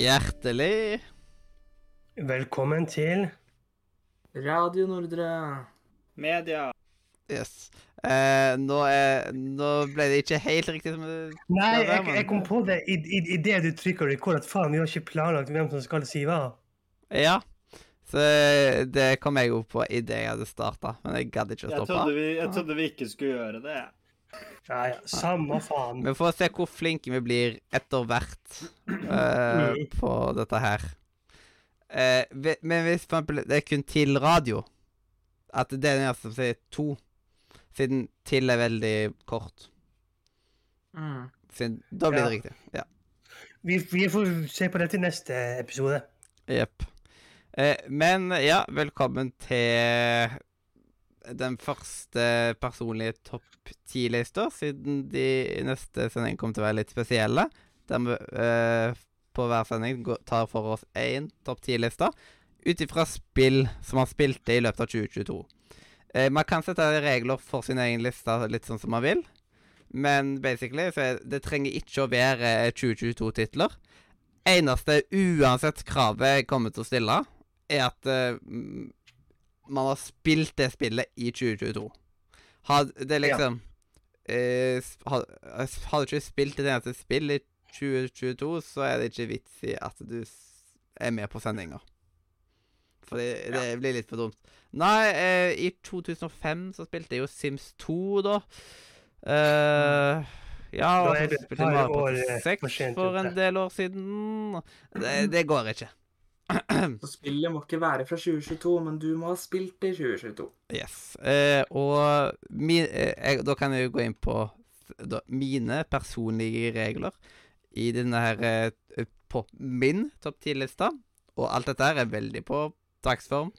Hjertelig Velkommen til Radio Nordre. Media. Yes. Eh, nå, er, nå ble det ikke helt riktig som du Nei, jeg, jeg kom på det i, i, i det du trykker record, at faen, vi har ikke planlagt hvem som skal si hva. Ja. Så det kom jeg jo på idet jeg hadde starta, men jeg gadd ikke å Jeg trodde, vi, jeg trodde vi ikke skulle gjøre det. Ja, ja, samme faen. Vi får se hvor flinke vi blir etter hvert uh, på dette her. Uh, men hvis for eksempel det er kun til radio, at det er den eneste som sier to, siden til er veldig kort Mm. siden, Da blir det riktig. Ja. Vi, vi får se på det til neste episode. Jepp. Uh, men ja, velkommen til den første personlige topp ti-lista, siden de neste sending kommer til å være litt spesielle. Der vi eh, på hver sending tar for oss én topp ti-liste ut ifra spill som man spilte i løpet av 2022. Eh, man kan sette regler for sin egen liste litt sånn som man vil, men basically så det trenger ikke å være 2022-titler. Eneste uansett kravet jeg kommer til å stille, er at eh, man har spilt det spillet i 2022. Hadde det liksom ja. eh, Hadde, du ikke spilt et eneste spill i 2022, så er det ikke vits i at du er med på sendinga. Fordi det, ja. blir litt for dumt. Nei, eh, i 2005 så spilte jeg jo Sims 2, da. Eh, ja, og så spilte jeg Mario Party eh, 6 for en del år siden. Det, det går ikke. Så spillet må ikke være fra 2022, men du må ha spilt det i 2022. Yes. Eh, og mi, eh, da kan jeg jo gå inn på da, mine personlige regler i denne her eh, På min topp 10-lista. Og alt dette her er veldig på dagsform.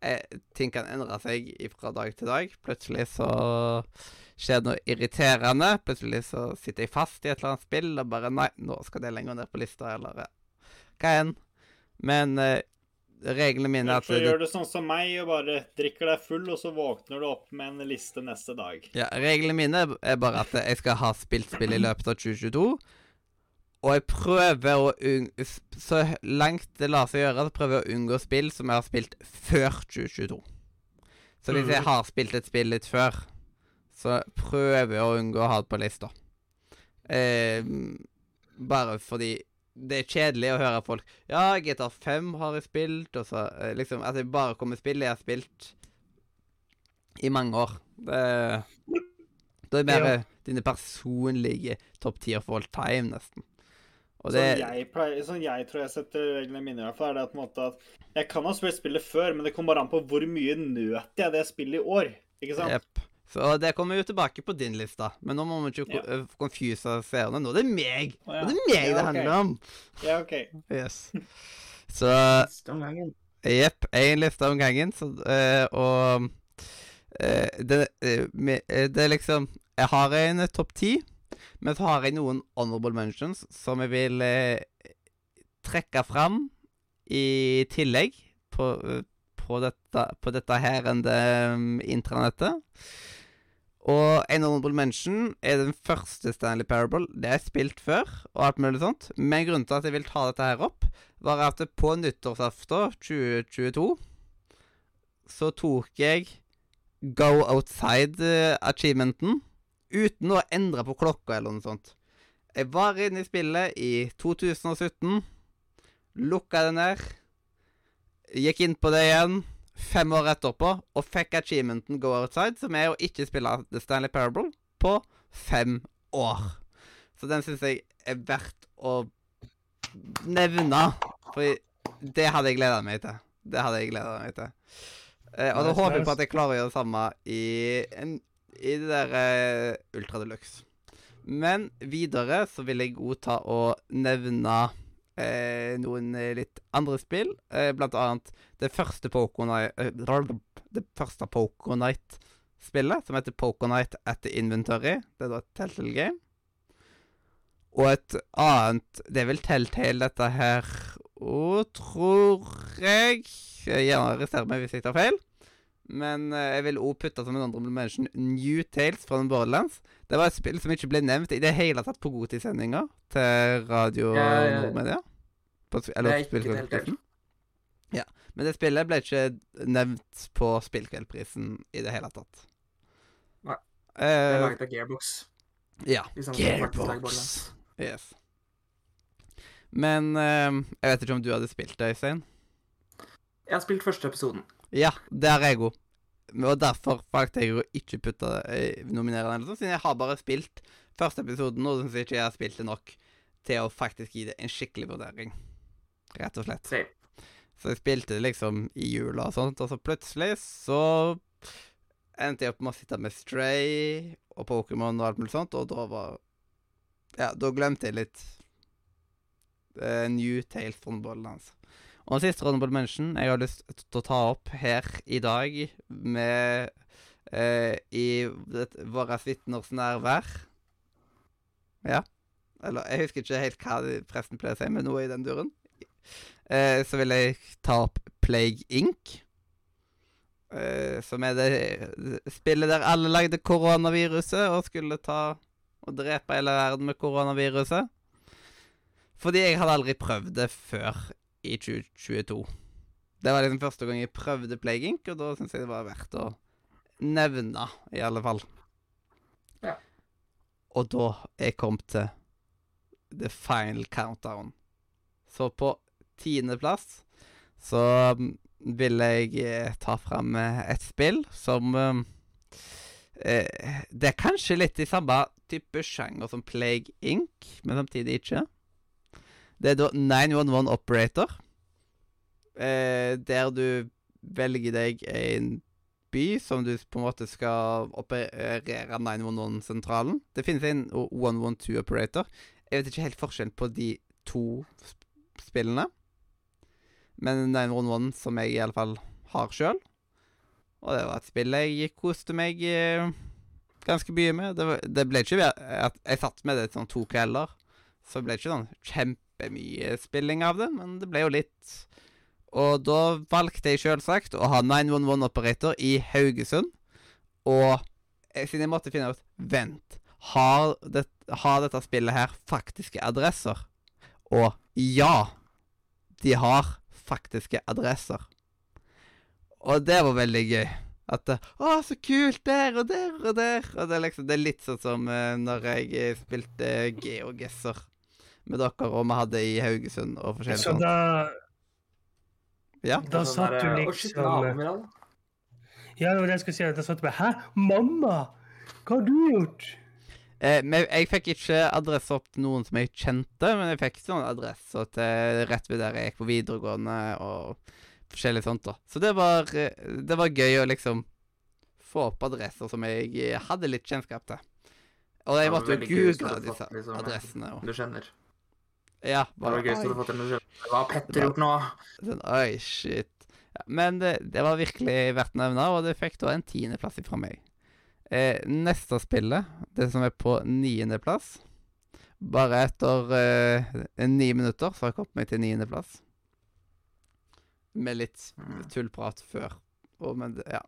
Eh, ting kan endre seg fra dag til dag. Plutselig så skjer det noe irriterende. Plutselig så sitter jeg fast i et eller annet spill og bare Nei, nå skal det lenger ned på lista, eller eh, hva enn. Men eh, reglene mine er at så det- gjør du sånn som meg og bare drikker deg full, og så våkner du opp med en liste neste dag. Ja, Reglene mine er bare at jeg skal ha spilt spill i løpet av 2022. Og jeg prøver å unngå Så langt det lar seg gjøre, så prøver jeg å unngå spill som jeg har spilt før 2022. Så hvis jeg Mhm. har spilt et spill litt før, så prøver jeg å unngå å ha det på lista. Eh, bare fordi det er kjedelig å høre folk Ja, GTA 5 har jeg spilt, og så eh, liksom At jeg bare kommer spill jeg har spilt i mange år. Det, da er det mer Ja. eh, dine personlige topp tier for all time, nesten. Og Sånn jeg, pleier, sånn jeg tror jeg setter reglene mine, i hvert fall, er det at, på en måte at jeg kan ha spilt spillet før, men det kommer bare an på hvor mye nøt jeg det spillet i år. Ikke sant? Jepp. Så det kommer jo tilbake på din liste, men nå må vi ikke Ja. confuse seerne. Nå er det meg! Nå er det meg Ja, det handler om! Ja, OK. Yes. Så. Jepp. Én liste om gangen, så, eh, og eh, det, eh, me- eh, det er liksom Jeg har en eh, topp ti, men så har jeg noen honorable mentions som jeg vil eh, trekke fram i tillegg på, eh, på dette, på dette herrende um, intranettet. Og en honorable mention er den første Stanley Parable. Det er spilt før, og alt mulig sånt. Men grunnen til at jeg vil ta dette her opp, var at på nyttårsaften 2022 så tok jeg Go Outside-achievementen uten å endre på klokka eller noe sånt. Jeg var inne i spillet i 2017, lukka det ned, gikk inn på det igjen fem år etterpå og fikk achievementen Go Outside, som er å ikke spille The Stanley Parable på fem år. Så den syns jeg er verdt å nevne, for det hadde jeg gleda meg til. Det hadde jeg gleda meg til. Eh, og da håper jeg på at jeg klarer å gjøre det samme i, en, i det der eh, Ultra Deluxe. Men videre så vil jeg òg ta og nevne noen eh, litt andre spill. Eh, blant annet det første eh, Pokénight-spillet, som heter Pokénight at the Inventory. Det er da et Telltale game. Og et annet Det er vel Telltale, dette her òg, tror jeg. Gjerne arrester meg hvis jeg tar feil. Men eh, jeg vil òg putte som en andre mention New Tales fra den Borderlands. Det var et spill som ikke ble nevnt i det hele tatt på Godtidssendinga til Radio Ja, ja. Nordmedia. På, eller er spillkveldprisen. Ja. Men det spillet ble ikke nevnt på spillkveldprisen i det hele tatt. Nei. Det er Eh, laget av Gearbox. ja. Gearbox. Yes. Men eh, jeg vet ikke om du hadde spilt det, Øystein? Jeg har spilt første episoden. Ja, det er jeg god. Og derfor valgte jeg å ikke putte eh, nominere den, eller siden jeg har bare spilt første episoden, og syns ikke jeg har spilt det nok til å faktisk gi det en skikkelig vurdering. Rett og slett. Så jeg spilte det liksom i jula og sånt, og så plutselig så endte jeg opp med å sitte med Stray og Pokémon og alt mulig sånt, og da var Ja, da glemte jeg litt uh, New Tales from Borderlands. Og den siste Honorable Mention jeg har lyst til å ta opp her i dag, med eh, I det, våre vitners nærvær. Ja. Eller jeg husker ikke helt hva presten pleier å si, men noe i den duren. Eh, så vil jeg ta opp Plague Inc. Eh, som er det spillet der alle lagde koronaviruset og skulle ta og drepe hele verden med koronaviruset. Fordi jeg hadde aldri prøvd det før i 2022. Det var liksom første gang jeg prøvde Playgink, Inc., og da syns jeg det var verdt å nevne, i alle fall. Ja. Og da er jeg kommet til the final countdown. Så på tiendeplass så mm, vil jeg eh, ta fram eh, et spill som eh, eh, Det er kanskje litt i samme type sjanger som Plague Inc., men samtidig ikke. Det er da 911 Operator. Eh, der du velger deg en by som du på en måte skal operere 911-sentralen. Det finnes en 112 Operator. Jeg vet ikke helt forskjellen på de to spillene. Men 911 som jeg i alle fall har sjøl. Og det var et spill jeg koste meg eh, ganske mye med. Det, var, det ble ikke at jeg satt med det sånn to kvelder. Så det ble ikke sånn kjempemye spilling av det, men det ble jo litt. Og da valgte jeg selvsagt å ha 911-operator i Haugesund. Og siden jeg måtte finne ut Vent, har, det, har dette spillet her faktiske adresser? Og ja, de har faktiske adresser. Og det var veldig gøy. At det, Å, så kult! Der og der og der. Og det er liksom Det er litt sånn som uh, når jeg eh, spilte GeoGesser med dere, og vi hadde i Haugesund og forskjellig Så sånt. da, Ja. da satt du liksom. Ja, det var det jeg skulle si. Da satt du bare Hæ? Mamma? Hva har du gjort? Eh, men jeg fikk ikke adresse opp til noen som jeg kjente, men jeg fikk sånn adresser til rett ved der jeg gikk på videregående og forskjellig sånt. da. Så det var, eh, det var gøy å liksom få opp adresser som jeg eh, hadde litt kjennskap til. Og jeg var måtte jo google disse liksom, eh, adressene. Og, Du skjønner. Ja, Det var gøy du hadde oi, fått en Hva har Petter gjort nå? sånn, oi, shit. Ja, men det, det var virkelig verdt å nevne, og det fikk da en tiendeplass fra meg. Eh, neste spillet, det som er på niendeplass Bare etter eh, ni minutter så har jeg kommet meg til niendeplass. Med litt Mm. tullprat før. Oh, men det, ja.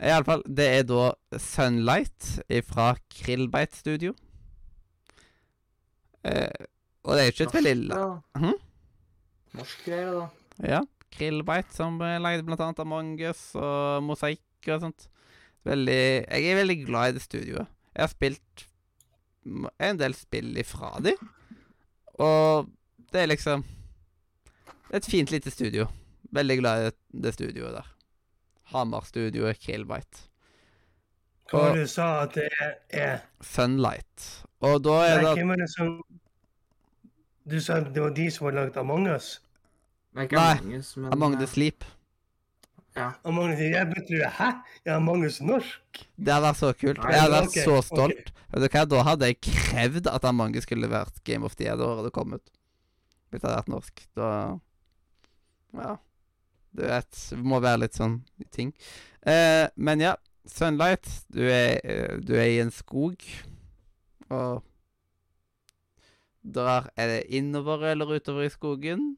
Iallfall, det er da Sunlight fra Krillbite Studio. Eh, og det er ikke et veldig la-. Mhm. Norsk greie, da. Ja. Krillbite, som er lagde blant annet Among us og Mosaikk og sånt. Veldig Jeg er veldig glad i det studioet. Jeg har spilt en del spill ifra de, og det er liksom et fint lite studio. Veldig glad i det, studioet der. Hamar-studioet Krillbite. Hva Og- du sa at det er? Sunlight. Og da er det det Du sa det var de som var laget us? Det er ikke Nei, Among men Among eh, the Sleep. Ja. Among us, jeg begynte Hæ? Er Among us norsk? Det hadde vært så kult. Nei, Jeg hadde vært okay, så stolt. Vet du hva, Da hadde jeg krevd at Among skulle vært Game of the Year da året det kom ut. Hvis det hadde vært norsk. Da Ja. Du vet, det må være litt sånn ting. Eh, men ja, Sunlight. Du er, eh, du er i en skog, og drar Er det innover eller utover i skogen?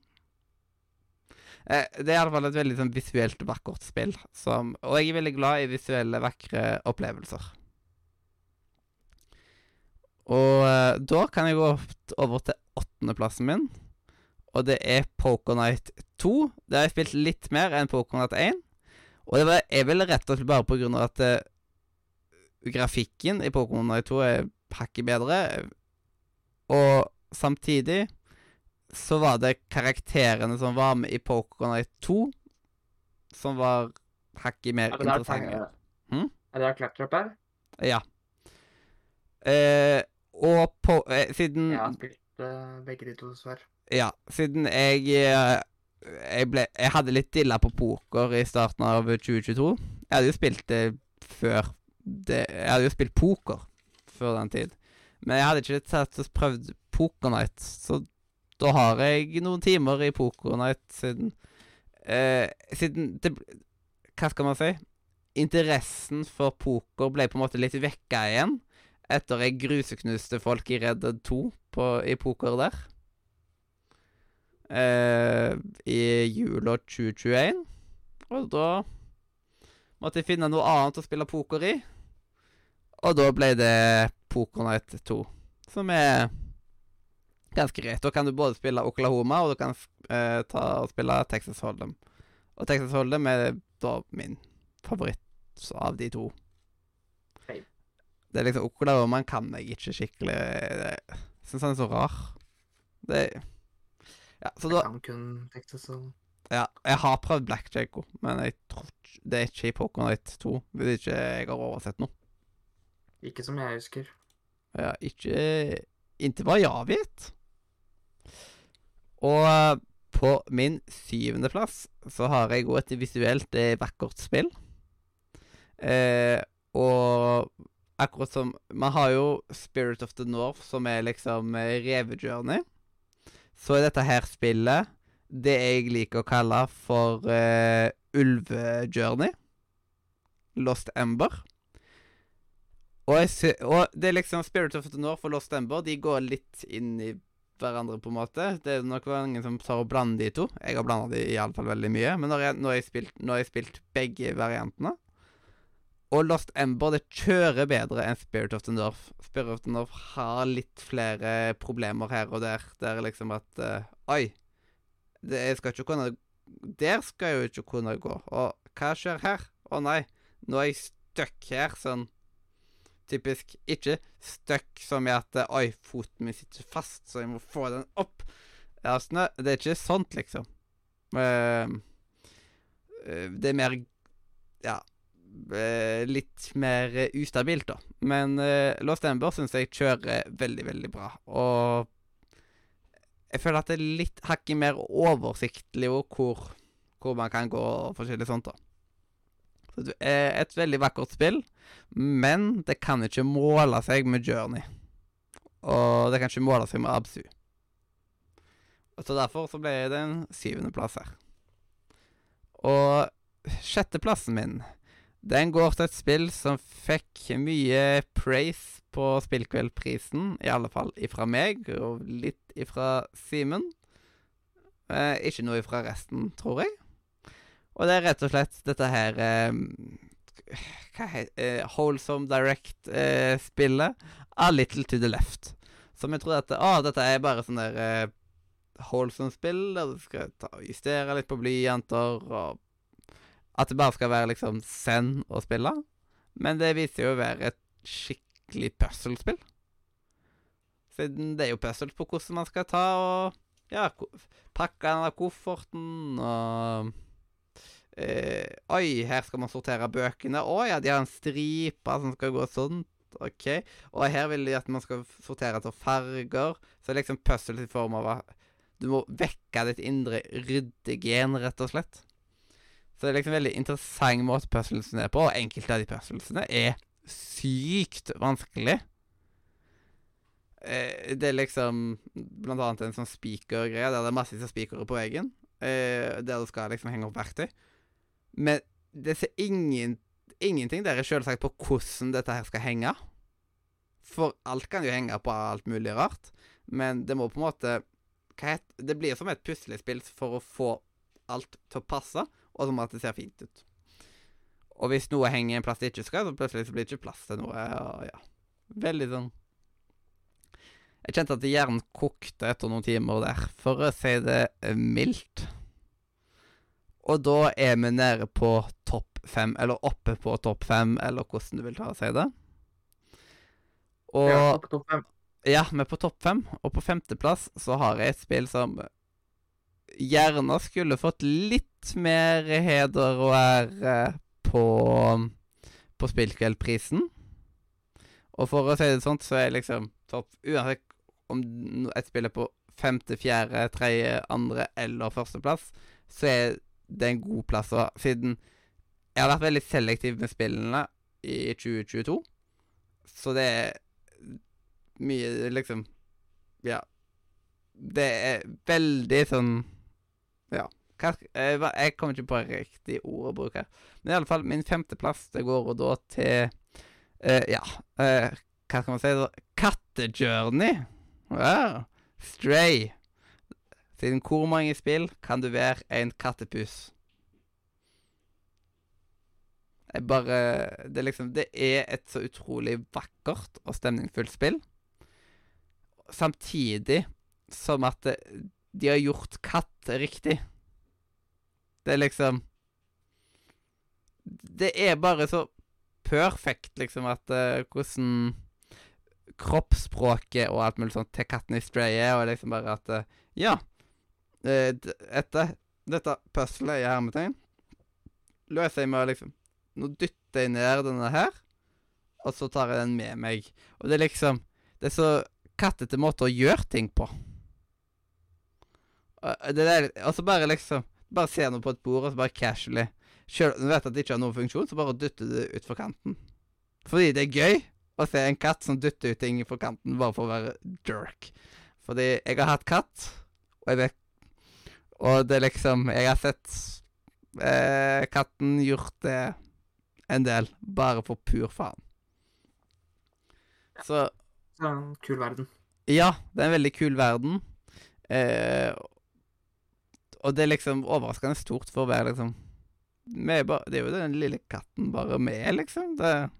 Eh, det er i alle fall et veldig sånn visuelt vakkert spill. Som, og jeg er veldig glad i visuelle, vakre opplevelser. Og eh, da kan jeg gå over til åttendeplassen min. og det er Pokernight 2. Det har jeg spilt litt mer enn Pokernight 1. Og det var, er vel rett og slett bare på grunn av at eh, grafikken i Pokernight Night 2 er hakket bedre. Og samtidig så var det karakterene som var med i Pokémon Night 2, som var hakket mer Er interessante. Hm? Er det der Claptrap er? Ja. Eh, og på eh, Siden Jeg har spilt eh, begge de to, svar. Ja, siden jeg eh, jeg, ble, jeg hadde litt dilla på poker i starten av 2022. Jeg hadde jo spilt det før det, Jeg hadde jo spilt poker før den tid. Men jeg hadde ikke tatt og prøvd Poker Night, så da har jeg noen timer i Poker Night siden eh, Siden det Hva skal man si? Interessen for poker ble på en måte litt vekka igjen etter jeg gruseknuste folk i Red Dead 2 på, i poker der eh, i jula 2021. Og da måtte jeg finne noe annet å spille poker i. Og da ble det Poker Night 2, som er ganske greit. Da kan du både spille Oklahoma, og du kan eh, ta og spille Texas Hold'em. Og Texas Hold'em er da min favoritt av de to. Hey. Det er liksom Oklahoma kan jeg ikke skikkelig Jeg syns han er så rar. Det Ja, så da Jeg kan kun Texas Hold'em. ja, jeg har prøvd blackjack òg, men jeg tror det er ikke i Poker Night 2. Hvis ikke jeg har oversett noe. Ikke som jeg husker. Ja, ikke Inntil hva jeg vet. Og eh, på min syvendeplass så har jeg òg et visuelt eh, vakkert spill. Eh, og akkurat som Man har jo Spirit of the North, som er liksom eh, revejourney. Så er dette her spillet det jeg liker å kalle for eh, ulvejourney. Lost Ember. Og, og det er liksom Spirit of the North og Lost Ember De går litt inn i hverandre, på en måte. Det er nok mange som tar og blander de to. Jeg har blanda de iallfall veldig mye. Men når jeg, når jeg spilt, når jeg spilt begge variantene Og Lost Ember det kjører bedre enn Spirit of the North. Spirit of the North har litt flere problemer her og der. Det er liksom at uh, Oi, det, jeg skal ikke kunne Der skal jeg jo ikke kunne gå. Og hva skjer her? Å nei, nå er jeg stuck her, sånn typisk. Ikke stuck som i at Oi, foten min sitter fast, så jeg må få den opp. Sånn, det er ikke sånt, liksom. Eh, eh, det er mer Ja eh, Litt mer eh, ustabilt, da. Men uh, Lost Ember syns jeg kjører veldig, veldig bra. Og jeg føler at det er litt hakket mer oversiktlig hvor, hvor man kan gå og forskjellig sånt, da. Er et veldig vakkert spill, men det kan ikke måle seg med Journey. Og det kan ikke måle seg med Absu. Så derfor så ble det en syvendeplass her. Og sjetteplassen min, den går til et spill som fikk mye praise på Spillkveldprisen, i alle fall ifra meg, og litt ifra Simen. Eh, ikke noe ifra resten, tror jeg. Og det er rett og slett dette her eh, Hva heter eh, Wholesome Direct-spillet A Little To The Left. Som jeg tror at Å, dette er bare sånn der eh, wholesome spill, der du skal ta, og justere litt på blyanter, og at det bare skal være liksom send å spille. Men det viser jo å være et skikkelig puzzle-spill. Siden det er jo puzzles på hvordan man skal ta og ja, pakke den av kofferten og eh, Oi, her skal man sortere bøkene. Å ja, de har en stripe som skal gå sånn. OK. Og her vil de at man skal sortere etter farger. Så liksom puzzles i form av at du må vekke ditt indre ryddegen, rett og slett. Så det er liksom en veldig interessant måte puzzlesene er på, og enkelte av de puzzlesene er sykt vanskelig. Uh, det er liksom blant annet en sånn spikergreie der det er massevis av spikere på veggen. Uh, der du skal liksom henge opp verktøy. Men det ser ingen, ingenting der er selvsagt på hvordan dette her skal henge. For alt kan jo henge på alt mulig rart. Men det må på en måte het, Det blir som et puslespill for å få alt til å passe, og som at det ser fint ut. Og hvis noe henger i en plass det ikke skal, så plutselig så blir det ikke plass til noe. Og ja. Veldig sånn Jeg kjente at hjernen kokte etter noen timer der, for å si det mildt. Og da er vi nede på topp fem, eller oppe på topp fem, eller hvordan du vil ta og si det. Og Ja, ja, opp topp fem. vi er på topp fem, og på femteplass så har jeg et spill som gjerne skulle fått litt mer heder og ære på, på Spillkveldprisen. Og for å si det sånn, så er liksom topp Uansett om et spill er på femte, fjerde, tredje, andre eller førsteplass, så er det er en god plass å Siden jeg har vært veldig selektiv med spillene i 2022, så det er mye liksom Ja. Det er veldig sånn Ja. Jeg, kommer ikke på riktig ord å bruke. Men i alle fall, min femteplass det går da til uh, Ja, uh, hva skal man si? Kattejourney. Wow. Stray. Siden hvor mange spill kan du være en kattepus? Jeg bare Det liksom Det er et så utrolig vakkert og stemningsfullt spill. Samtidig som at det, de har gjort katt riktig. Det er liksom Det er bare så perfekt, liksom, at uh, hvordan kroppsspråket og alt mulig sånt til katten i Stray er, og liksom bare at uh, Ja. Eh, Etter dette puslet i hermetegn løser jeg med å liksom Nå dytter jeg ned denne her, og så tar jeg den med meg. Og det er liksom Det er så kattete måte å gjøre ting på. Og det der, og så bare liksom Bare ser noe på et bord, og så bare casually Selv om du vet at det ikke har noen funksjon, så bare dytter du det utfor kanten. Fordi det er gøy å se en katt som dytter ut ting fra kanten bare for å være jerk. Fordi jeg har hatt katt, og jeg vet Og det er liksom Jeg har sett eh, katten gjort det en del, bare for pur faen. Så er en kul verden. ja, det er en veldig kul verden. Eh, og det er liksom overraskende stort for å være liksom er bare, Det er jo den lille katten bare med, liksom. Det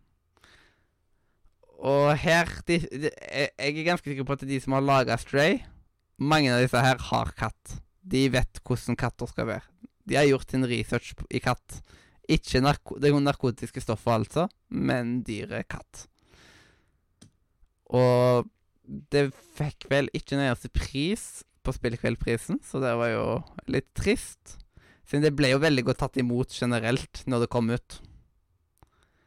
Og her de, de, jeg er ganske sikker på at de som har laga Stray Mange av disse her har katt. De vet hvordan katter skal være. De har gjort sin research i katt. Ikke narko det narkotiske stoffer, altså, men dyret katt. Og det fikk vel ikke den eneste pris på Spillkveldprisen, så det var jo litt trist. Siden det ble jo veldig godt tatt imot generelt når det kom ut.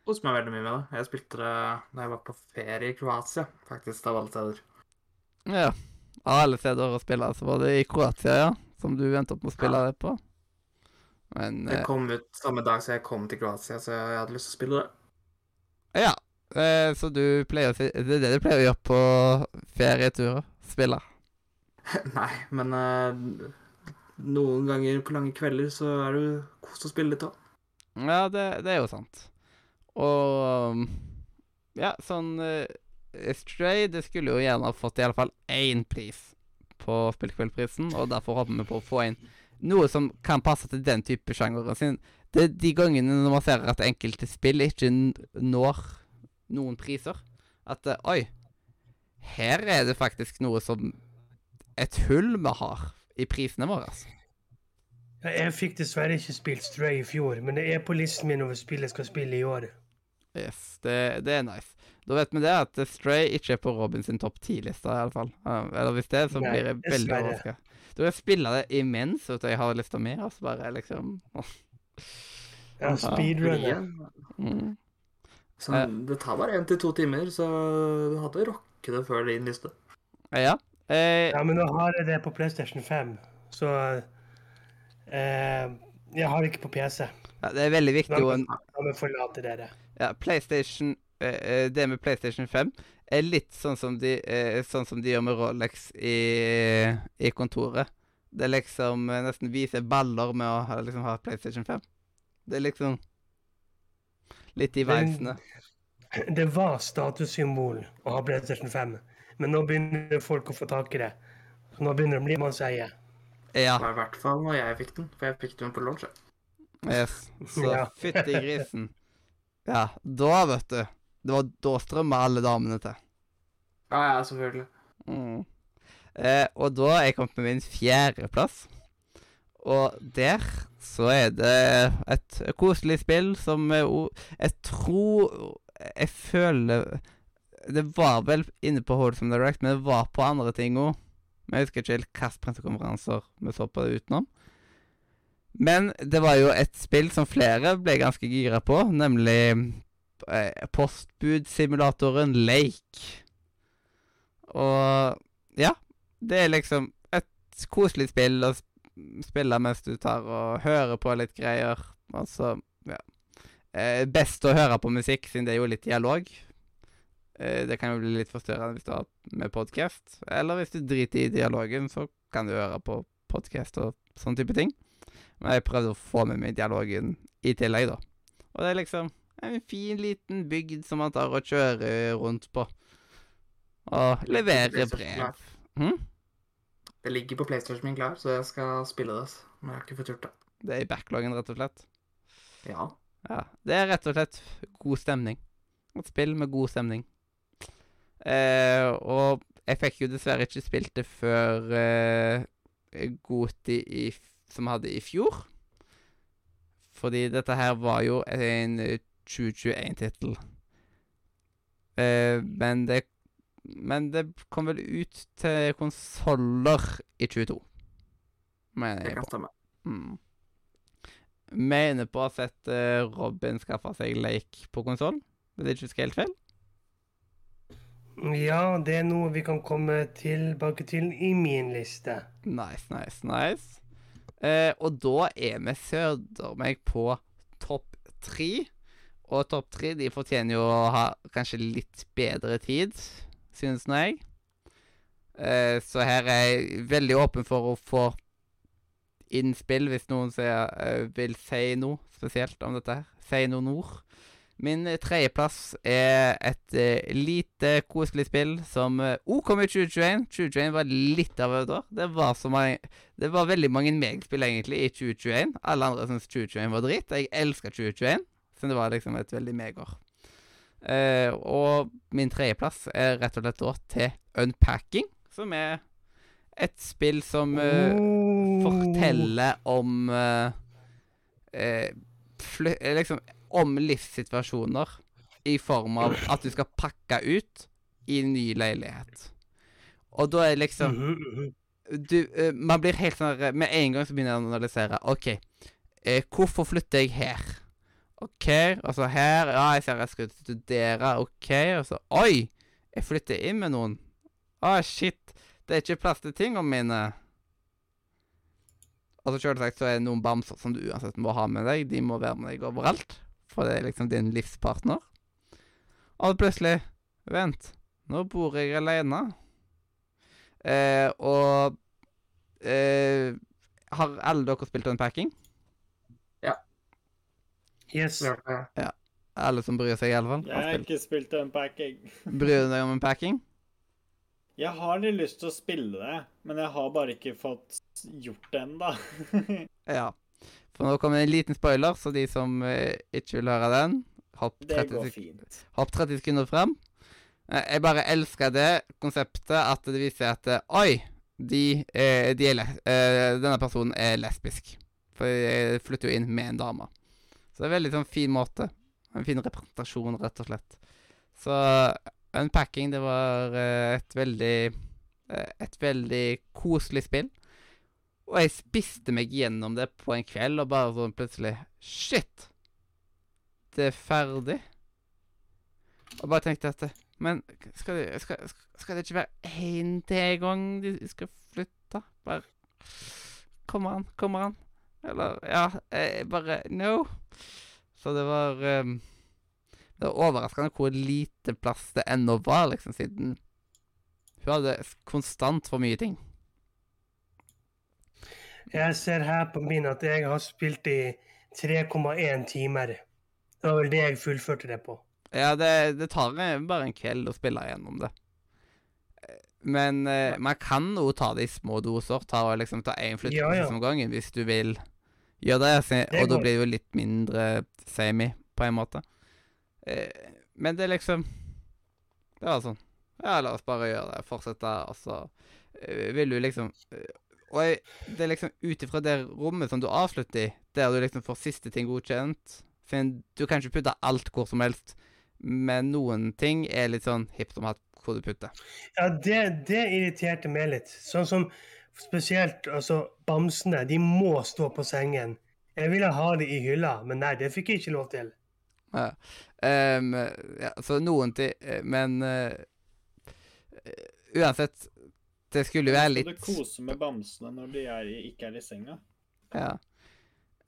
Koste meg veldig mye med det. Jeg spilte det da jeg var på ferie i Kroatia, faktisk, av alle steder. Ja. Av alle steder å spille, så var det i Kroatia, ja. Som du endte opp med å spille det på. Men Det eh, kom ut samme dag som jeg kom til Kroatia, så jeg hadde lyst til å spille det. ja. Eh, så du pleier å si Det er det du pleier å gjøre på ferieturer? Spille? Nei, men eh, noen ganger på lange kvelder så er det kos å spille litt òg. Ja, det, det er jo sant. Og Ja, sånn Stray det skulle jo gjerne fått i alle fall én pris på Spillkveldprisen, og derfor håper vi på å få inn noe som kan passe til den type sjangeren sin. Det er de gangene når man ser at enkelte spill ikke når noen priser, at uh, Oi, her er det faktisk noe som Et hull vi har i prisene våre. altså. Jeg fikk dessverre ikke spilt Stray i fjor, men det er på listen min over spill jeg skal spille i år. Yes, det, det er nice. Da vet vi det at Stray ikke er på Robin sin topp ti-liste, i alle fall. Eller hvis det så Nei, blir jeg veldig overraska. Da vil jeg spille det imens og jeg har lista mi, og så bare liksom Ja, speedrunner. mm. Så Eh. det tar bare én til to timer, så du hadde rocket det før din liste. Ja. Eh, Ja, men nå har jeg det på PlayStation 5, så eh, Jeg har det ikke på PC. ja, det er veldig viktig å må meg forlate dere. Ja, PlayStation eh, eh, Det med PlayStation 5 er litt sånn som de, eh, sånn som de gjør med Rolex i, i kontoret. Det er liksom nesten viser baller med å ha, liksom, ha PlayStation 5. Det er liksom litt i veisene. Det var statussymbol å ha PlayStation 5, men nå begynner folk å få tak i det. Så nå begynner det å bli man sier. Ja. Det var i hvert fall når jeg fikk den, for jeg fikk den på launch. Yes. Så Ja. fytti grisen. Ja, da, vet du. Det var da strømma alle damene til. Ja, ja, selvfølgelig. Mm. Eh, og da er jeg kommet med min fjerdeplass. Og der så er det et koselig spill som Jeg tror Jeg føler Det var vel inne på Holdsome Direct, men det var på andre ting òg. Men jeg husker ikke helt hvilke pressekonferanser vi så på det utenom. Men det var jo et spill som flere ble ganske gira på, nemlig eh, postbudsimulatoren Lake. Og ja, det er liksom et koselig spill å spille mens du tar og hører på litt greier. Altså, ja. Eh, best å høre på musikk, siden det er jo litt dialog. Eh, det kan jo bli litt forstyrrende hvis du har med podkast. Eller hvis du driter i dialogen, så kan du høre på podkast og sånn type ting. Men jeg prøvde å få med meg dialogen i tillegg, da. Og det er liksom en fin, liten bygd som man tar og kjører rundt på. Og leverer brev. Hm? Det ligger på PlayStation min klar, så jeg skal spille det. Men jeg har ikke fått gjort det. Det er i backloggen, rett og slett. Ja. Ja, det er rett og slett god stemning. Et spill med god stemning. Eh, og jeg fikk jo dessverre ikke spilt det før eh, Goti i, f- vi hadde i fjor. Fordi dette her var jo en eh, 2021-tittel. Eh, men det Men det kom vel ut til konsoller i 22. Mener jeg på. Mm. Mener på å ha sett uh, Robin skaffe seg leik på konsoll. Hvis jeg ikke husker helt feil. Ja, det er noe vi kan komme tilbake til i min liste. Nice, nice, nice. Eh, og da er vi søder meg på topp tre. Og topp tre de fortjener jo å ha kanskje litt bedre tid, synes nå jeg. Eh, så her er jeg veldig åpen for å få innspill hvis noen ser, eh, vil si noe spesielt om dette. her. Si noe nord. Min eh, tredjeplass er et eh, lite, koselig spill som òg kom i 2021. 2021 var litt av et år. Det var, mange, det var veldig mange meg-spill egentlig i 2021. Alle andre syntes 2021 var dritt. Jeg elsker 2021, så det var liksom et veldig meg-år. Eh, og min tredjeplass er rett og slett da til Unpacking, som er et spill som eh, forteller om uh, Liksom om livssituasjoner i form av at du skal pakke ut i en ny leilighet. Og da er liksom Mhm, mhm. du, eh, Man blir helt sånn Med en gang så begynner jeg å analysere. OK, eh, hvorfor flytter jeg her? OK, og så her Ja, jeg ser jeg skal studere. OK, og så Oi! Jeg flytter inn med noen. Å, shit. Det er ikke plass til tingene mine. Og så selvsagt så er det noen bamser som du uansett må ha med deg. De må være med deg overalt. For det er liksom din livspartner. Og plutselig Vent, nå bor jeg alene. Eh, og eh, Har alle dere spilt Unpacking? Yes. Ja. hørte jeg. Alle som bryr seg, iallfall. Jeg har ikke spilt Unpacking. Bryr du deg om Unpacking? Jeg har litt lyst til å spille det, men jeg har bare ikke fått gjort det ennå. Ja. For nå kommer en liten spoiler, så de som eh, ikke vil høre den, hopp 30, sek hopp 30 sekunder frem. Eh, jeg bare elsker det konseptet at det viser at eh, Oi! De, eh, de er eh, denne personen er lesbisk. For jeg flytter jo inn med en dame. Så det er en veldig sånn fin måte. En fin representasjon, rett og slett. Så Unpacking, det var et veldig Et veldig koselig spill. Og jeg spiste meg gjennom det på en kveld, og bare sånn plutselig Shit! Det er ferdig. Og bare tenkte at Men skal det, skal, skal det ikke være én til gang de skal flytte? Bare Kommer han? Kommer han? Eller Ja, jeg bare No. Så det var um, Det var overraskende hvor lite plass det ennå var, liksom, siden hun hadde konstant for mye ting. Jeg ser her på min at jeg har spilt i 3,1 timer. Det var vel det jeg fullførte det på. Ja, det, det tar bare en kveld å spille gjennom det. Eh, Men eh, man kan jo ta det i små doser. Ta og liksom ta én flytteprosess Ja, ja. om gangen hvis du vil gjøre det. se- Det Og da blir det jo litt mindre semi, på en måte. Eh, Men det er liksom Det var sånn. Ja, la oss bare gjøre det. Fortsette, og så eh, vil du liksom eh, Og jeg, det er liksom ut ifra det rommet som du avslutter i, der du liksom får siste ting godkjent For du kan ikke putte alt hvor som helst, men noen ting er litt sånn hipp som hatt hvor du putter. Ja, det, det irriterte meg litt. Sånn som spesielt altså, bamsene. De må stå på sengen. Jeg ville ha de i hylla, men nei, det fikk jeg ikke lov til. Ja. um, ja, så noen til Men eh, eh, uansett Det skulle jo være litt du koser med bamsene når de er i, ikke er i senga. Ja.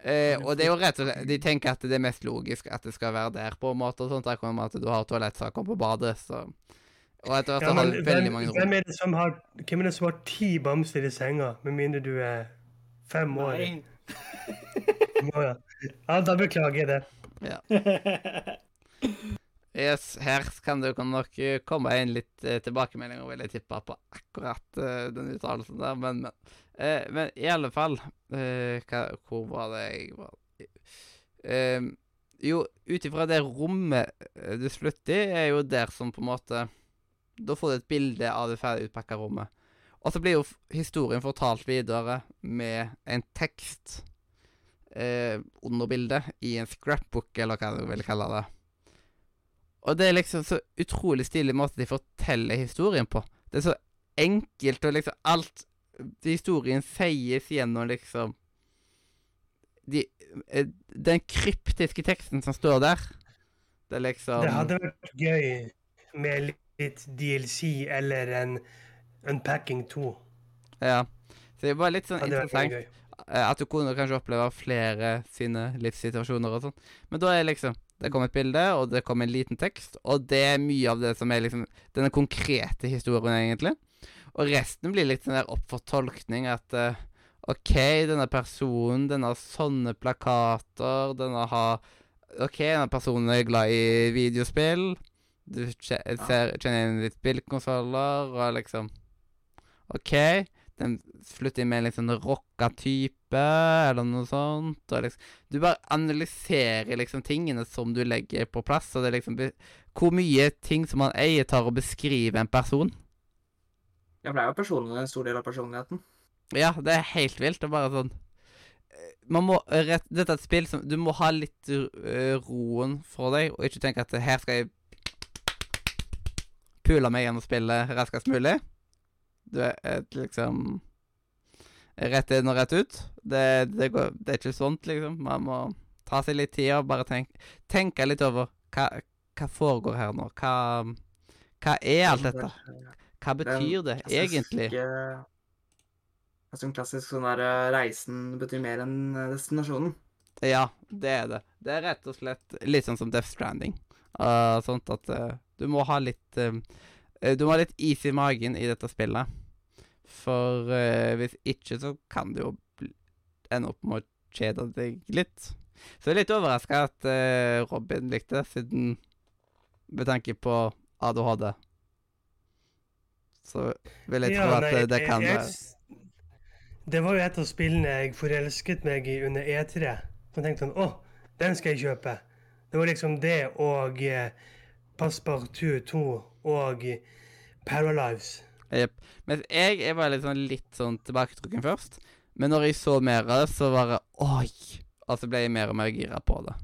Eh, og det er jo rett og slett De tenker at det er mest logisk at det skal være der, på en måte. og sånt, Der kommer at du har toalettsaker på badet, så Og etter hvert Ja, har du veldig hvem, rom. hvem er det som har, hvem er det som har ti bamser i senga, med mindre du er fem år? Nei. Ja. ja, da beklager jeg det. Yes, her kan jo nok eh, komme inn litt eh, tilbakemeldinger, vil jeg tippe, på akkurat eh, den uttalelsen der, men, men, eh, men i alle fall eh, hva, Hvor var det jeg var Eh, Jo, ut ifra det rommet du slutter i, er jo der som på en måte Da får du et bilde av det ferdig utpakka rommet. Og så blir jo historien fortalt videre med en tekst eh, under bildet, i en scrapbook, eller hva du vil kalle det. Og det er liksom så utrolig stilig måte de forteller historien på. Det er så enkelt og liksom Alt historien sies gjennom liksom de, eh, Den kryptiske teksten som står der. Det er liksom Det hadde vært gøy med litt DLC eller en Unpacking 2. Ja. Så det var litt sånn interessant. Eh, At du kunne kanskje oppleve flere sine livssituasjoner og sånn. Men da er liksom Det kom et bilde, og det kom en liten tekst, og det er mye av det som er liksom denne konkrete historien, egentlig. Og resten blir litt sånn der opp for tolkning at uh, OK, denne personen, den har sånne plakater, denne har OK, denne personen er glad i videospill. Du ser, kjenner igjen litt spillkonsoller, og liksom OK. Den flytter med en sånn rocka type, eller noe sånt. Og liksom, du bare analyserer liksom tingene som du legger på plass. Og det er liksom Hvor mye ting som man eier, tar å beskrive en person. Ja, for det er jo personen en stor del av personligheten. Ja, det er helt vilt. Det er bare sånn eh, Man må eh, rett, Dette er et spill som Du må ha litt eh, roen for deg, og ikke tenke at her skal jeg pule meg gjennom spillet raskest mulig. Du er liksom Rett inn og rett ut. Det, det, går, det er ikke sånt, liksom. Man må ta seg litt tid og bare tenke, tenke litt over hva, hva foregår her nå. Hva, hva er alt dette? Hva betyr det egentlig? Er sånn klassisk sånn der eh, reisen betyr mer enn eh, destinasjonen. Ja, det er det. Det er rett og slett litt sånn som Death Stranding. Uh, sånt at uh, du må ha litt eh, Du må ha litt is i magen i dette spillet. For eh, hvis ikke, så kan det jo ende opp med å kjede deg litt. Så jeg er litt overraska at eh, Robin likte det, siden Med tanke på ADHD. Så vil jeg tro at eh, det kan være Det var jo et av spillene jeg forelsket meg i under E3. Så jeg tenkte sånn Å, den skal jeg kjøpe. Det var liksom det og eh, Passepartout 2 og Paralives. Jepp. Men jeg, jeg var litt sånn, litt sånn tilbaketrukken først. Men når jeg så mer av det, så var det Oi! Og så ble jeg mer og mer gira på det.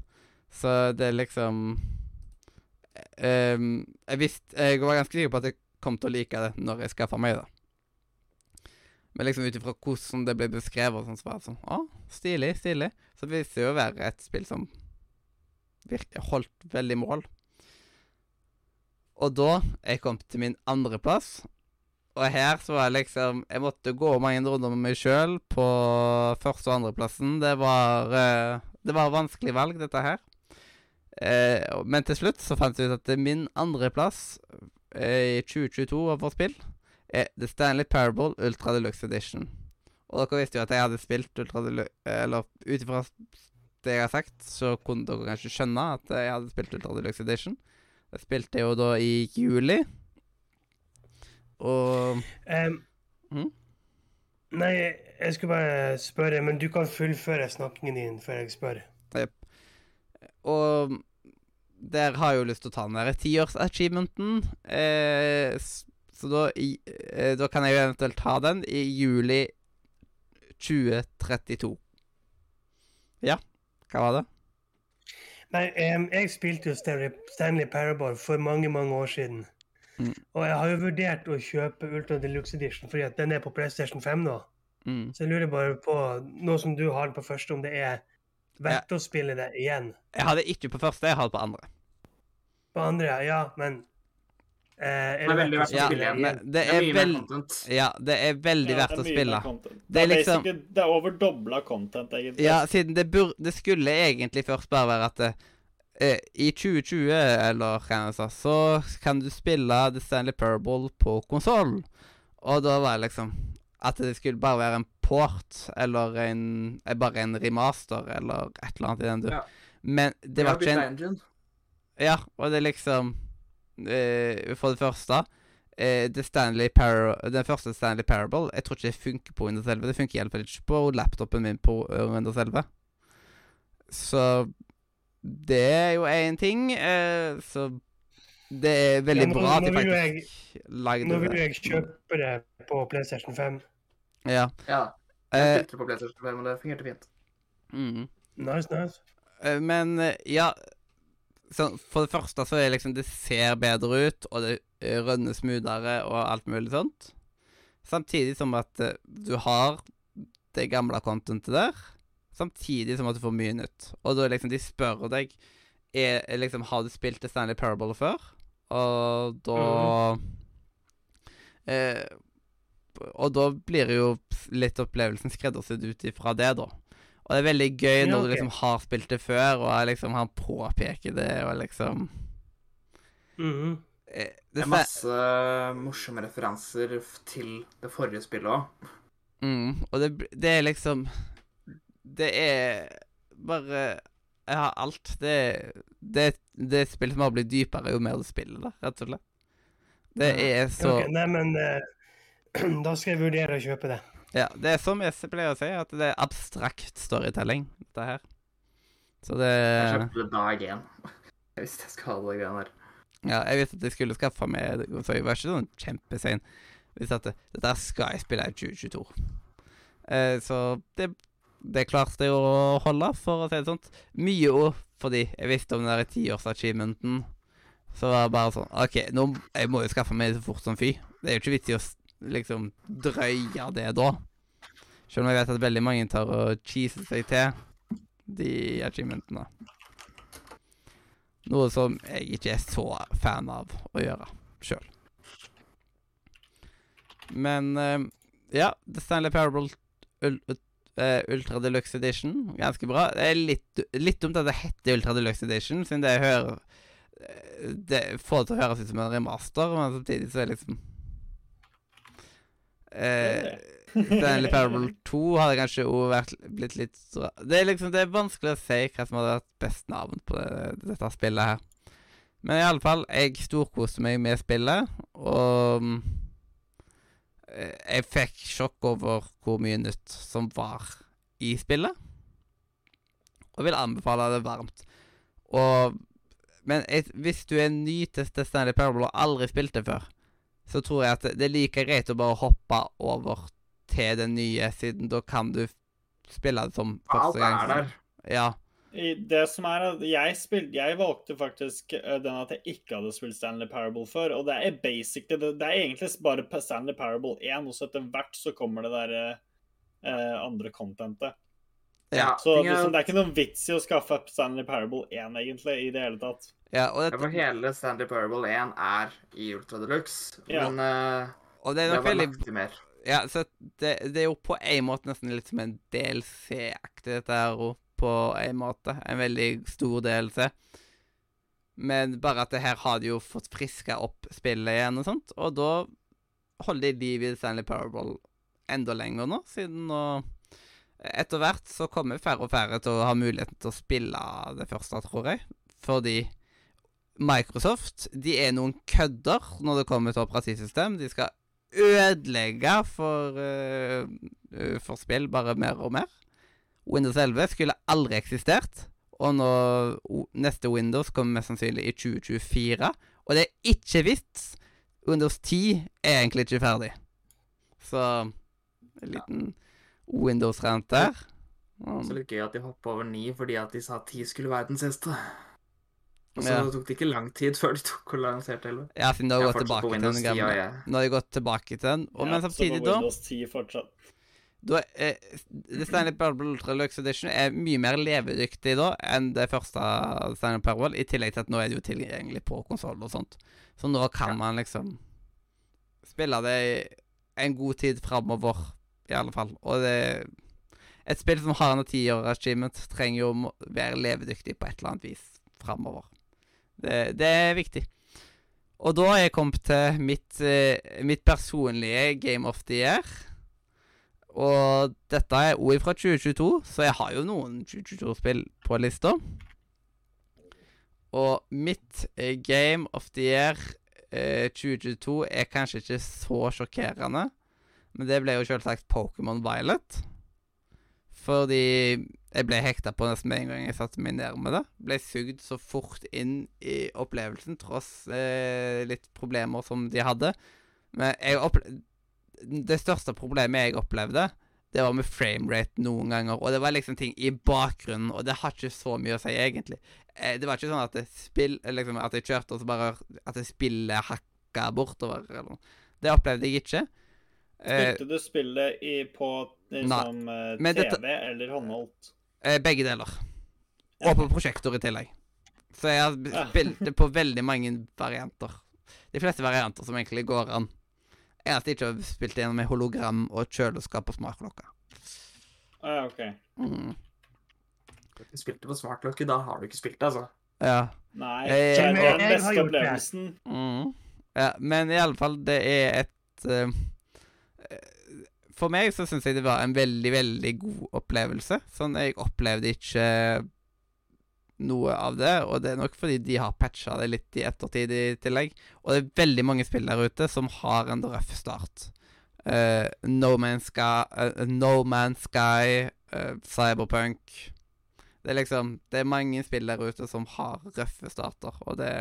Så det er liksom um, Jeg visste Jeg var ganske sikker på at jeg kom til å like det når jeg skaffa meg det. Men liksom ut ifra hvordan det ble beskrevet, og sånn, så var det sånn Å, stilig, stilig. Så det viste jo å være et spill som virkelig holdt veldig mål. Og da jeg kom til min andreplass, og her så var jeg liksom Jeg måtte gå mange runder med meg sjøl på første- og andreplassen. Det var eh, Det var vanskelig valg, dette her. Eh, men til slutt så fant jeg ut at min andreplass eh, i 2022 av vårt spill er The Stanley Parable Ultra Deluxe Edition. Og dere visste jo at jeg hadde spilt Ultra Deluxe Eller ut ifra det jeg har sagt, så kunne dere kanskje skjønne at jeg hadde spilt Ultra Deluxe Edition. Jeg spilte jo da i juli. Og um, mm? Nei, jeg skulle bare spørre, men du kan fullføre snakkingen din før jeg spør. Og der har jeg jo lyst til å ta den der tiårs-achievementen. Eh, så da, i, eh, da kan jeg jo eventuelt ta den i juli 2032. Ja, hva var det? Nei, um, jeg spilte jo Stanley, Stanley Parable for mange, mange år siden. Mm. Og jeg har jo vurdert å kjøpe Ultra Deluxe Edition, fordi at den er på PlayStation 5 nå. Mm. Så jeg lurer bare på, nå som du har den på første, om det er verdt å spille det igjen. Jeg har det ikke på første, jeg har det på andre. På andre, ja, men eh, er Det er veldig verdt å Ja, spille igjen. men det Det er er mye mer veld... Ja, det er veldig Ja, verdt å er spille. Det Det er er, liksom- det er over dobla content, egentlig. Ja, siden det, bur det skulle egentlig først bare være at det, eh, i 2020, eller hva jeg sa, så kan du spille The Stanley Parable på konsoll. Og da var det liksom at det skulle bare være en port, eller en, eh, bare en remaster, eller et eller annet i den du. Ja. Men det Det var ikke en. Ja, og det er liksom eh, For det første eh, The Stanley Par Den første Stanley Parable Jeg tror ikke det funker på Windows 11. Det funker iallfall ikke på laptopen min på eh, Windows 11. Så det er jo én ting. Eh, så det er veldig Ja, nå- bra at de faktisk lagde Nå vil jo jeg kjøpe det på PlayStation 5. Ja. Ja. Jeg Eh, spilte på PlayStation 5, og det fungerte fint. mm. Nice, nice. Eh, Men eh, ja så For det første så er det liksom Det ser bedre ut, og det eh, rønner smoothere og alt mulig sånt. Samtidig som at eh, du har det gamle contentet der. Samtidig som at du får mye nytt. Og da liksom de spør deg er, er liksom Har du spilt Stanley Parable før? Og da eh, Og da blir jo litt opplevelsen skreddersydd ut ifra det, da. Og det er veldig gøy Ja, når du liksom har spilt det før, og liksom han påpeker det, og liksom mm. eh, Det er masse morsomme referanser til det forrige spillet òg. Mm, og det, det er liksom Det er bare Jeg har alt. Det, det, det er et spill som har blitt dypere jo mer du spiller det, rett og slett. Det er så okay, nei, men uh, da skal jeg vurdere å kjøpe det. Ja, det er som jeg pleier å si, at det er abstrakt storytelling, dette her. Så det Jeg kjøpte det dag én. Jeg visste jeg skulle ha det greiene der. Ja, jeg visste at jeg skulle skaffe meg så jeg var ikke sånn kjempesein. Jeg visste at det, dette skal jeg spille i 2022. Eh, så det, det klarte jeg å holde, for å si det sånn. Mye òg fordi jeg visste om den der tiårs-achievementen. Så var det bare sånn OK, nå, jeg må jo skaffe meg det så fort som fy. Det er jo ikke vits i å liksom drøye det da. Selv om jeg vet at veldig mange tar og cheeser seg til de achievementene. Noe som jeg ikke er så fan av å gjøre sjøl. Men eh, ja, The Stanley Parable ul eh, Ultra Deluxe Edition, ganske bra. Det er litt, litt dumt at det heter Ultra Deluxe Edition, siden det hører Det får det til å høres ut som en remaster, men samtidig så er det liksom eh, Stanley Parable 2 hadde kanskje òg blitt litt Det er liksom Det er vanskelig å si hva som hadde vært best navn på det, dette spillet her. Men i alle fall, jeg storkoste meg med spillet, og jeg fikk sjokk over hvor mye nytt som var i spillet. Og vil anbefale det varmt. Og Men jeg, hvis du er ny til Stanley Parable og aldri spilt det før, så tror jeg at det, er like greit å bare hoppe over til det nye, siden da kan du spille det som Alt første gang. er der. Ja. Det som er at jeg, spilte, jeg valgte faktisk eh, den at jeg ikke hadde spilt Stanley Parable før, og det er basic, det, det er egentlig bare Stanley Parable 1, og så etter hvert så kommer det der eh, andre contentet. Ja. Så ting er- liksom, det er ikke noen vits i å skaffe opp Stanley Parable 1, egentlig, i det hele tatt. ja og, Ja, for hele Stanley Parable 1 er i Ultra Deluxe, Ja. men uh, og det det er nok var veldig lagt til mer. Ja, så det, det er jo på en måte nesten litt som en DLC-aktig, dette her òg, på en måte. En veldig stor DLC. Men bare at det her har de jo fått friska opp spillet igjen og sånt, og da holder de liv i Stanley Parable enda lenger nå, siden nå Etter hvert så kommer færre og færre til å ha muligheten til å spille det første, tror jeg. Fordi Microsoft de er noen kødder når det kommer til operativsystem. De skal ødelegge for, eh, for spill bare mer og mer. Windows 11 skulle aldri eksistert, Og nå, neste Windows kommer mest sannsynlig i 2024. Og det er ikke vits. Windows 10 er egentlig ikke ferdig. Så en liten Windows-rant der. Um, Så litt gøy at de hoppa over 9 fordi at de sa 10 skulle være den siste. Og så Ja. tok det ikke lang tid før de tok og lanserte 11. ja, siden de har er gått tilbake til den gamle. og Nå har de gått tilbake til den. Og, Ja, men samtidig, da Windows 10 fortsatt. Da er, The Stanley Parable Ultra Lux Edition er mye mer levedyktig da enn det første Stanley Parable, i tillegg til at nå er det jo tilgjengelig på konsoll og sånt. Så nå kan Ja. man liksom spille det en god tid framover, i alle fall. Og det Et spill som har en tiår achievement, trenger jo å være levedyktig på et eller annet vis framover. Det, det er viktig. Og da er jeg kommet til mitt, eh, mitt personlige Game of the Year. Og dette er ord fra 2022, så jeg har jo noen 2022-spill på lista. Og mitt eh, Game of the Year eh, 2022 er kanskje ikke så sjokkerende, men det ble jo selvsagt Pokémon Violet. Fordi jeg ble hekta på nesten med en gang jeg satte meg ned med det. Ble sugd så fort inn i opplevelsen, tross eh, litt problemer som de hadde. Men jeg opple det største problemet jeg opplevde, det var med framerate noen ganger. Og det var liksom ting i bakgrunnen, og det har ikke så mye å si, egentlig. Eh, det var ikke sånn at det spill, liksom, at jeg kjørte, og så bare at det spillet hakka bortover. Eller. noe. Det opplevde jeg ikke. Eh, Spilte du spillet i, på liksom, eh, TV dette- eller håndholdt? eh, begge deler. Og på prosjektor i tillegg. Så jeg har spilt det på veldig mange varianter. De fleste varianter som egentlig går an. Eneste jeg ikke har spilt gjennom, er hologram og kjøleskap og smartklokke. Ah, OK. Mm. Du spilte på smartklokke, da har du ikke spilt altså. Ja. Nei, Jeg- det jeg, jeg den har gjort det. Mm. ja. Men i alle fall, det er et uh, For meg så syns jeg det var en veldig, veldig god opplevelse. Sånn, jeg opplevde ikke noe av det, og det er nok fordi de har patcha det litt i ettertid i tillegg. Og det er veldig mange spill der ute som har en røff start. Uh, no Man's Sky, uh, no Man's Sky uh, Cyberpunk Det er liksom Det er mange spill der ute som har røffe starter, og det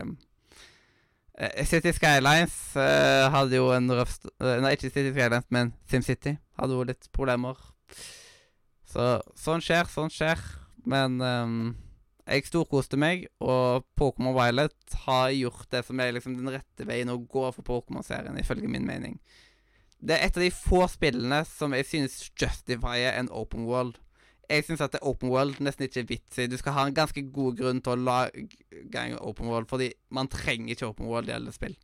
City Skylines hadde jo en røff Nei, ikke City Skylines, men SimCity hadde jo litt problemer. Så sånn skjer, sånn skjer. Men ehm, jeg storkoste meg, og Pokémon Violet har gjort det som er liksom den rette veien å gå for Pokémon-serien, ifølge min mening. Det er et av de få spillene som jeg synes justifier en open world. Jeg synes at det open world nesten ikke er vits i. Du skal ha en ganske god grunn til å lage en open world, fordi man trenger ikke open world i alle spill.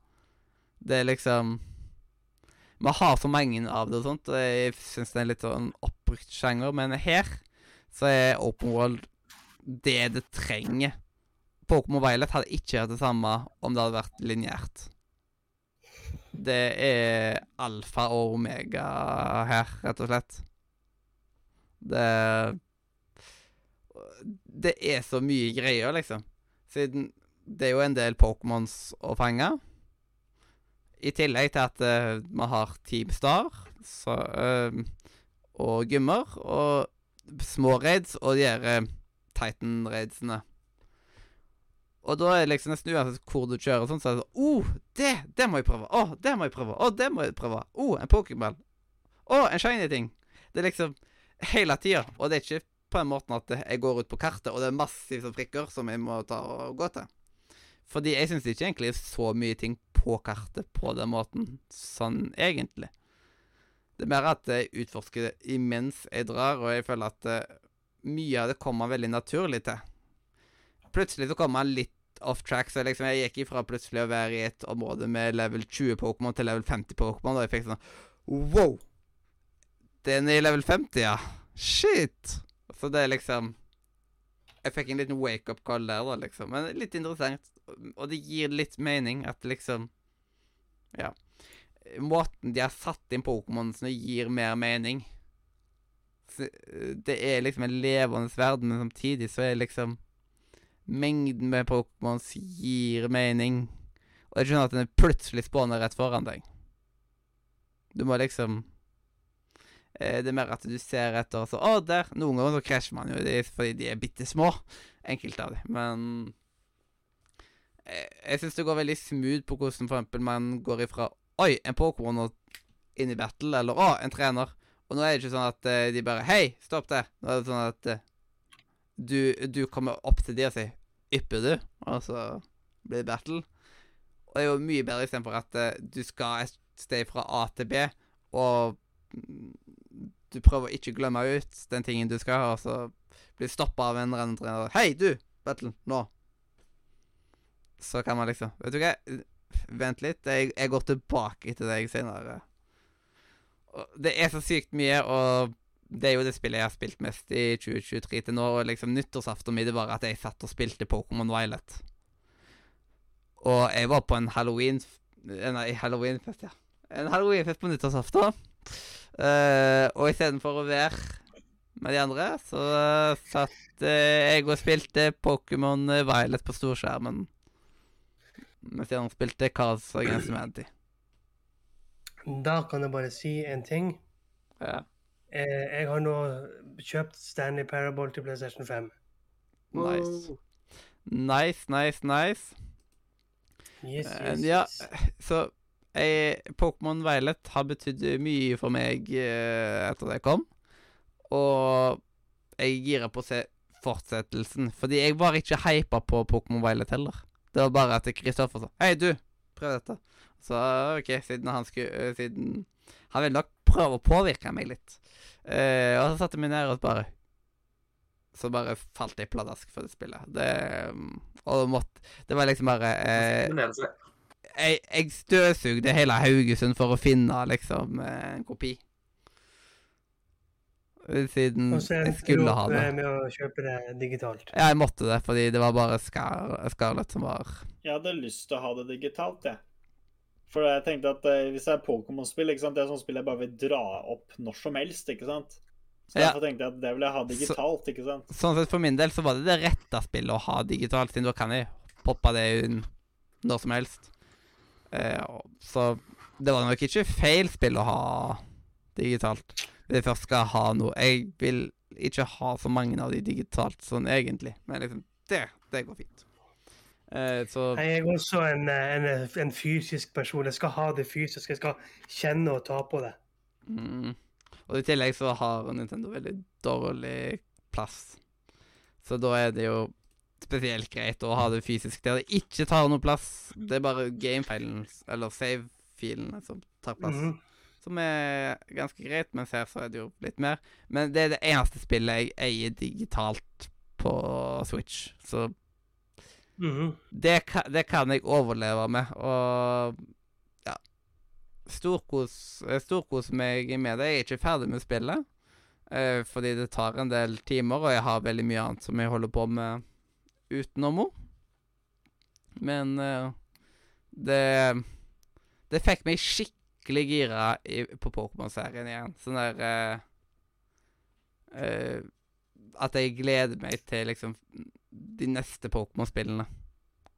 Det er liksom Vi har så mange av det og sånt, og jeg syns det er en litt sånn oppbrukt sjanger, men her så er open world det det trenger. Pokémon Violet hadde ikke vært det samme om det hadde vært lineært. Det er alfa og omega her, rett og slett. Det Det er så mye greier, liksom. Siden det er jo en del Pokémons å fange. I tillegg til at uh, har Team Star så, uh, og gymmer, og små raids og de her eh, Titan-raidsene. Og da er det liksom nesten uansett hvor du kjører, sånn, så er det sånn oh, det, det må jeg prøve. Å, det må jeg prøve. Å, det må jeg prøve. Å, en Pokémon! Å, en shiny ting. Det er liksom hele tida. Og det er ikke på den måten at jeg går ut på kartet, og det er massivt av prikker som jeg må ta og gå til. Fordi jeg syns ikke egentlig så mye ting på kartet på den måten, sånn egentlig. Det er mer at jeg utforsker det imens jeg drar, og jeg føler at eh, mye av det kommer veldig naturlig til. Plutselig så kom man litt off track, så liksom jeg gikk ifra plutselig å være i et område med level 20 Pokémon til level 50 Pokémon, og jeg fikk sånn Wow! Den er i level 50, ja. Shit! Så det er liksom Jeg fikk en liten wake-up call der, da, liksom. Men litt interessant. Og det gir litt mening at liksom Ja. Måten de har satt inn Pokémonene gir mer mening. Eh, det er liksom en levende verden, men samtidig så er liksom Mengden med Pokémons gir mening. Og det er ikke sånn at den plutselig spawner rett foran deg. Du må liksom eh, Det er mer at du ser etter så, Å, der! Noen ganger så krasjer man jo fordi de er bitte små. enkelte av dem. Men jeg, jeg syns det går veldig smooth på hvordan for eksempel man går ifra Oi, en Pokémon inn i battle, eller Å, en trener. Og nå er det ikke sånn at eh, de bare Hei, stopp det. Nå er det sånn at eh, du, du kommer opp til de og sier Ypper du? Og så blir det battle. Og det er jo mye bedre istedenfor at eh, du skal et sted fra A til B, og du prøver å ikke glemme ut den tingen du skal, og så blir stoppa av en rennetrener. 'Hei, du! Battle, nå!' Så kan man liksom Vet du hva? Vent litt. Jeg, jeg går tilbake til deg senere. Og Det er så sykt mye, og det er jo det spillet jeg har spilt mest i 2023 til nå. Og liksom nyttårsaften min var at jeg satt og spilte Pokémon Violet. Og jeg var på en halloween... Nei, halloweenfest, ja. En halloweenfest på nyttårsaften. Uh, og istedenfor å være med de andre, så satt uh, jeg og spilte Pokémon Violet på storskjermen. Mens de andre spilte Cards Against Humanity. Da kan jeg bare si en ting. Ja. Eh, jeg har nå kjøpt Stanley Parable til PlayStation 5. Nice. Nice, nice, nice. Yes, Eh, yes, ja, så jeg, Pokémon Violet har betydd mye for meg eh, etter det kom. Og jeg girer på å se fortsettelsen. Fordi jeg var ikke hypa på Pokémon Violet heller. Det var bare at Kristoffer sa Hei, du, prøv dette. Så OK, siden han skulle eh, Siden Han ville nok prøve å påvirke meg litt. Eh, og så satte jeg meg ned og bare Så bare falt jeg pladask for det spillet. Det mm, Og det måtte Det var liksom bare eh, det det jeg, jeg støvsugde hele Haugesund for å finne liksom eh, en kopi. Siden Og så jeg endte du skulle ha opp det. med å kjøpe det digitalt. Ja, jeg måtte det, fordi det var bare Scar Scarlett som var Jeg hadde lyst til å ha det digitalt, jeg. For jeg tenkte at eh, hvis det er Pokémon-spill, ikke sant, det er sånn spill jeg bare vil dra opp når som helst, ikke sant. Så Ja. derfor tenkte jeg at det vil jeg ha digitalt, ikke sant. Sånn sett For min del så var det det rette spillet å ha digitalt, siden da kan jeg poppe det inn når som helst. Eh, så det var nok ikke feil spill å ha digitalt. Hvis jeg først skal ha noe Jeg vil ikke ha så mange av de digitalt sånn egentlig, men liksom Det, det går fint. Eh, så Jeg er også en, eh, en, en fysisk person. Jeg skal ha det fysisk. Jeg skal kjenne og ta på det. Mm. Og i tillegg så har Nintendo veldig dårlig plass. Så da er det jo spesielt greit å ha det fysisk der det ikke tar noe plass. Det er bare gamefilen, eller save-filene, som tar plass. Mhm. Som er ganske greit, mens her så er det jo litt mer. Men det er det eneste spillet jeg eier digitalt på Switch. Så Mhm. det, ka, det kan jeg overleve med, og ja Storkos eh, Storkos meg med det. Jeg er ikke ferdig med spillet, eh, fordi det tar en del timer, og jeg har veldig mye annet som jeg holder på med utenom henne. Men eh, det Det fikk meg skikkelig gira i, på Pokémon-serien igjen. Sånn der eh, eh, At jeg gleder meg til liksom de neste Pokémon-spillene.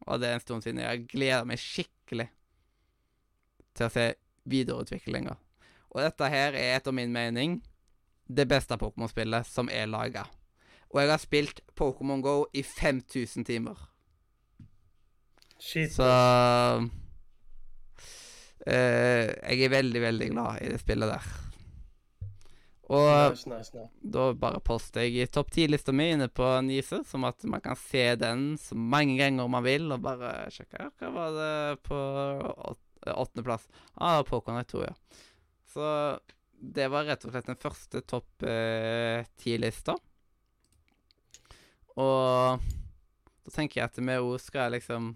Og det er en stund siden. Jeg gleder meg skikkelig til å se videreutviklinga. Og dette her er etter min mening det beste Pokémon-spillet som er laga. Og jeg har spilt Pokémon Go i 5000 timer. Shit. Så eh, Jeg er veldig, veldig glad i det spillet der. Og Nice, nice, nice. da bare poster jeg i topp ti-lista mi inne på Nise, som at man kan se den så mange ganger man vil, og bare sjekke hva var det på åttendeplass. Ah, Pokémon 2, ja. Så det var rett og slett den første topp eh, ti-lista. Og da tenker jeg at vi òg skal liksom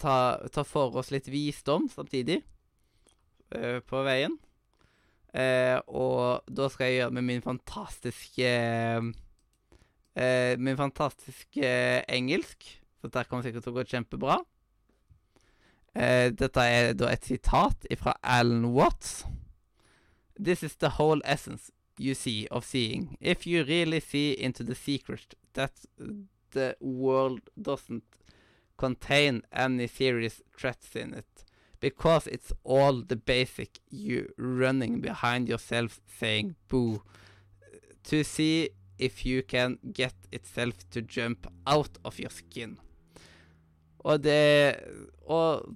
ta, ta for oss litt visdom samtidig eh, på veien. Eh, og da skal jeg gjøre med min fantastiske eh, Min fantastiske engelsk. Så dette kommer sikkert til å gå kjempebra. Eh, dette er da et sitat fra Alan Watts. This is the whole essence you see of seeing. If you really see into the secret that the world doesn't contain any serious threats in it because it's all the basic you running behind yourself saying boo. To see if you can get itself to jump out of your skin. Og det Og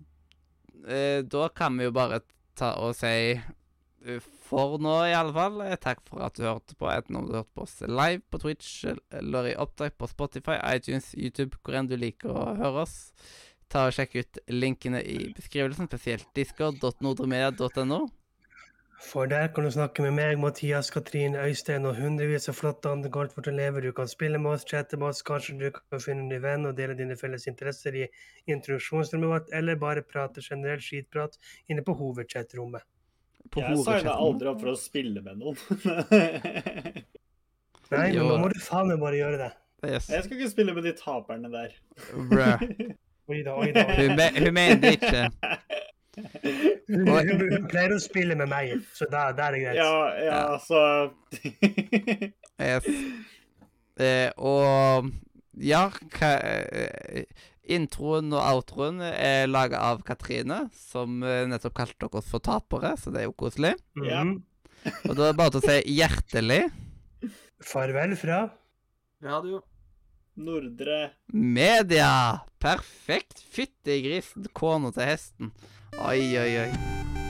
eh, da kan vi jo bare ta og si eh, for nå, i alle fall. eh, Takk for at du hørte på, enten om du hørte på oss live på Twitch eller i opptak på Spotify, iTunes, YouTube, hvor enn du liker å høre oss. Ta og Sjekk ut linkene i beskrivelsen, spesielt discord.nordremedia.no. For der kan du snakke med meg, Mathias, Katrin, Øystein og hundrevis av flotte andre golfbortelever. Du kan spille med oss, chatte med oss, kanskje du kan finne en ny venn og dele dine felles interesser i introduksjonsrommet vårt, eller bare prate generelt skitprat inne på hovedchatrommet. På Jeg signa hovedchatten. aldri opp for å spille med noen. Nei, men nå må du faen meg bare gjøre det. Yes. Jeg skal ikke spille med de taperne der. Oi da, oi da. Hun, me hun mente ikke. Hun, hun, hun pleier å spille med meg, så da, da er det greit. Ja, ja, så Yes. Eh, og ja, hva, eh, introen og outroen er laga av Katrine, som eh, nettopp kalte dere for tapere, så det er jo koselig. Ja. Mhm. Og da er det bare til å si hjertelig Farvel fra Radio. Nordre media! Perfekt! Fytti grisen, kona til hesten. Oi, oi, oi.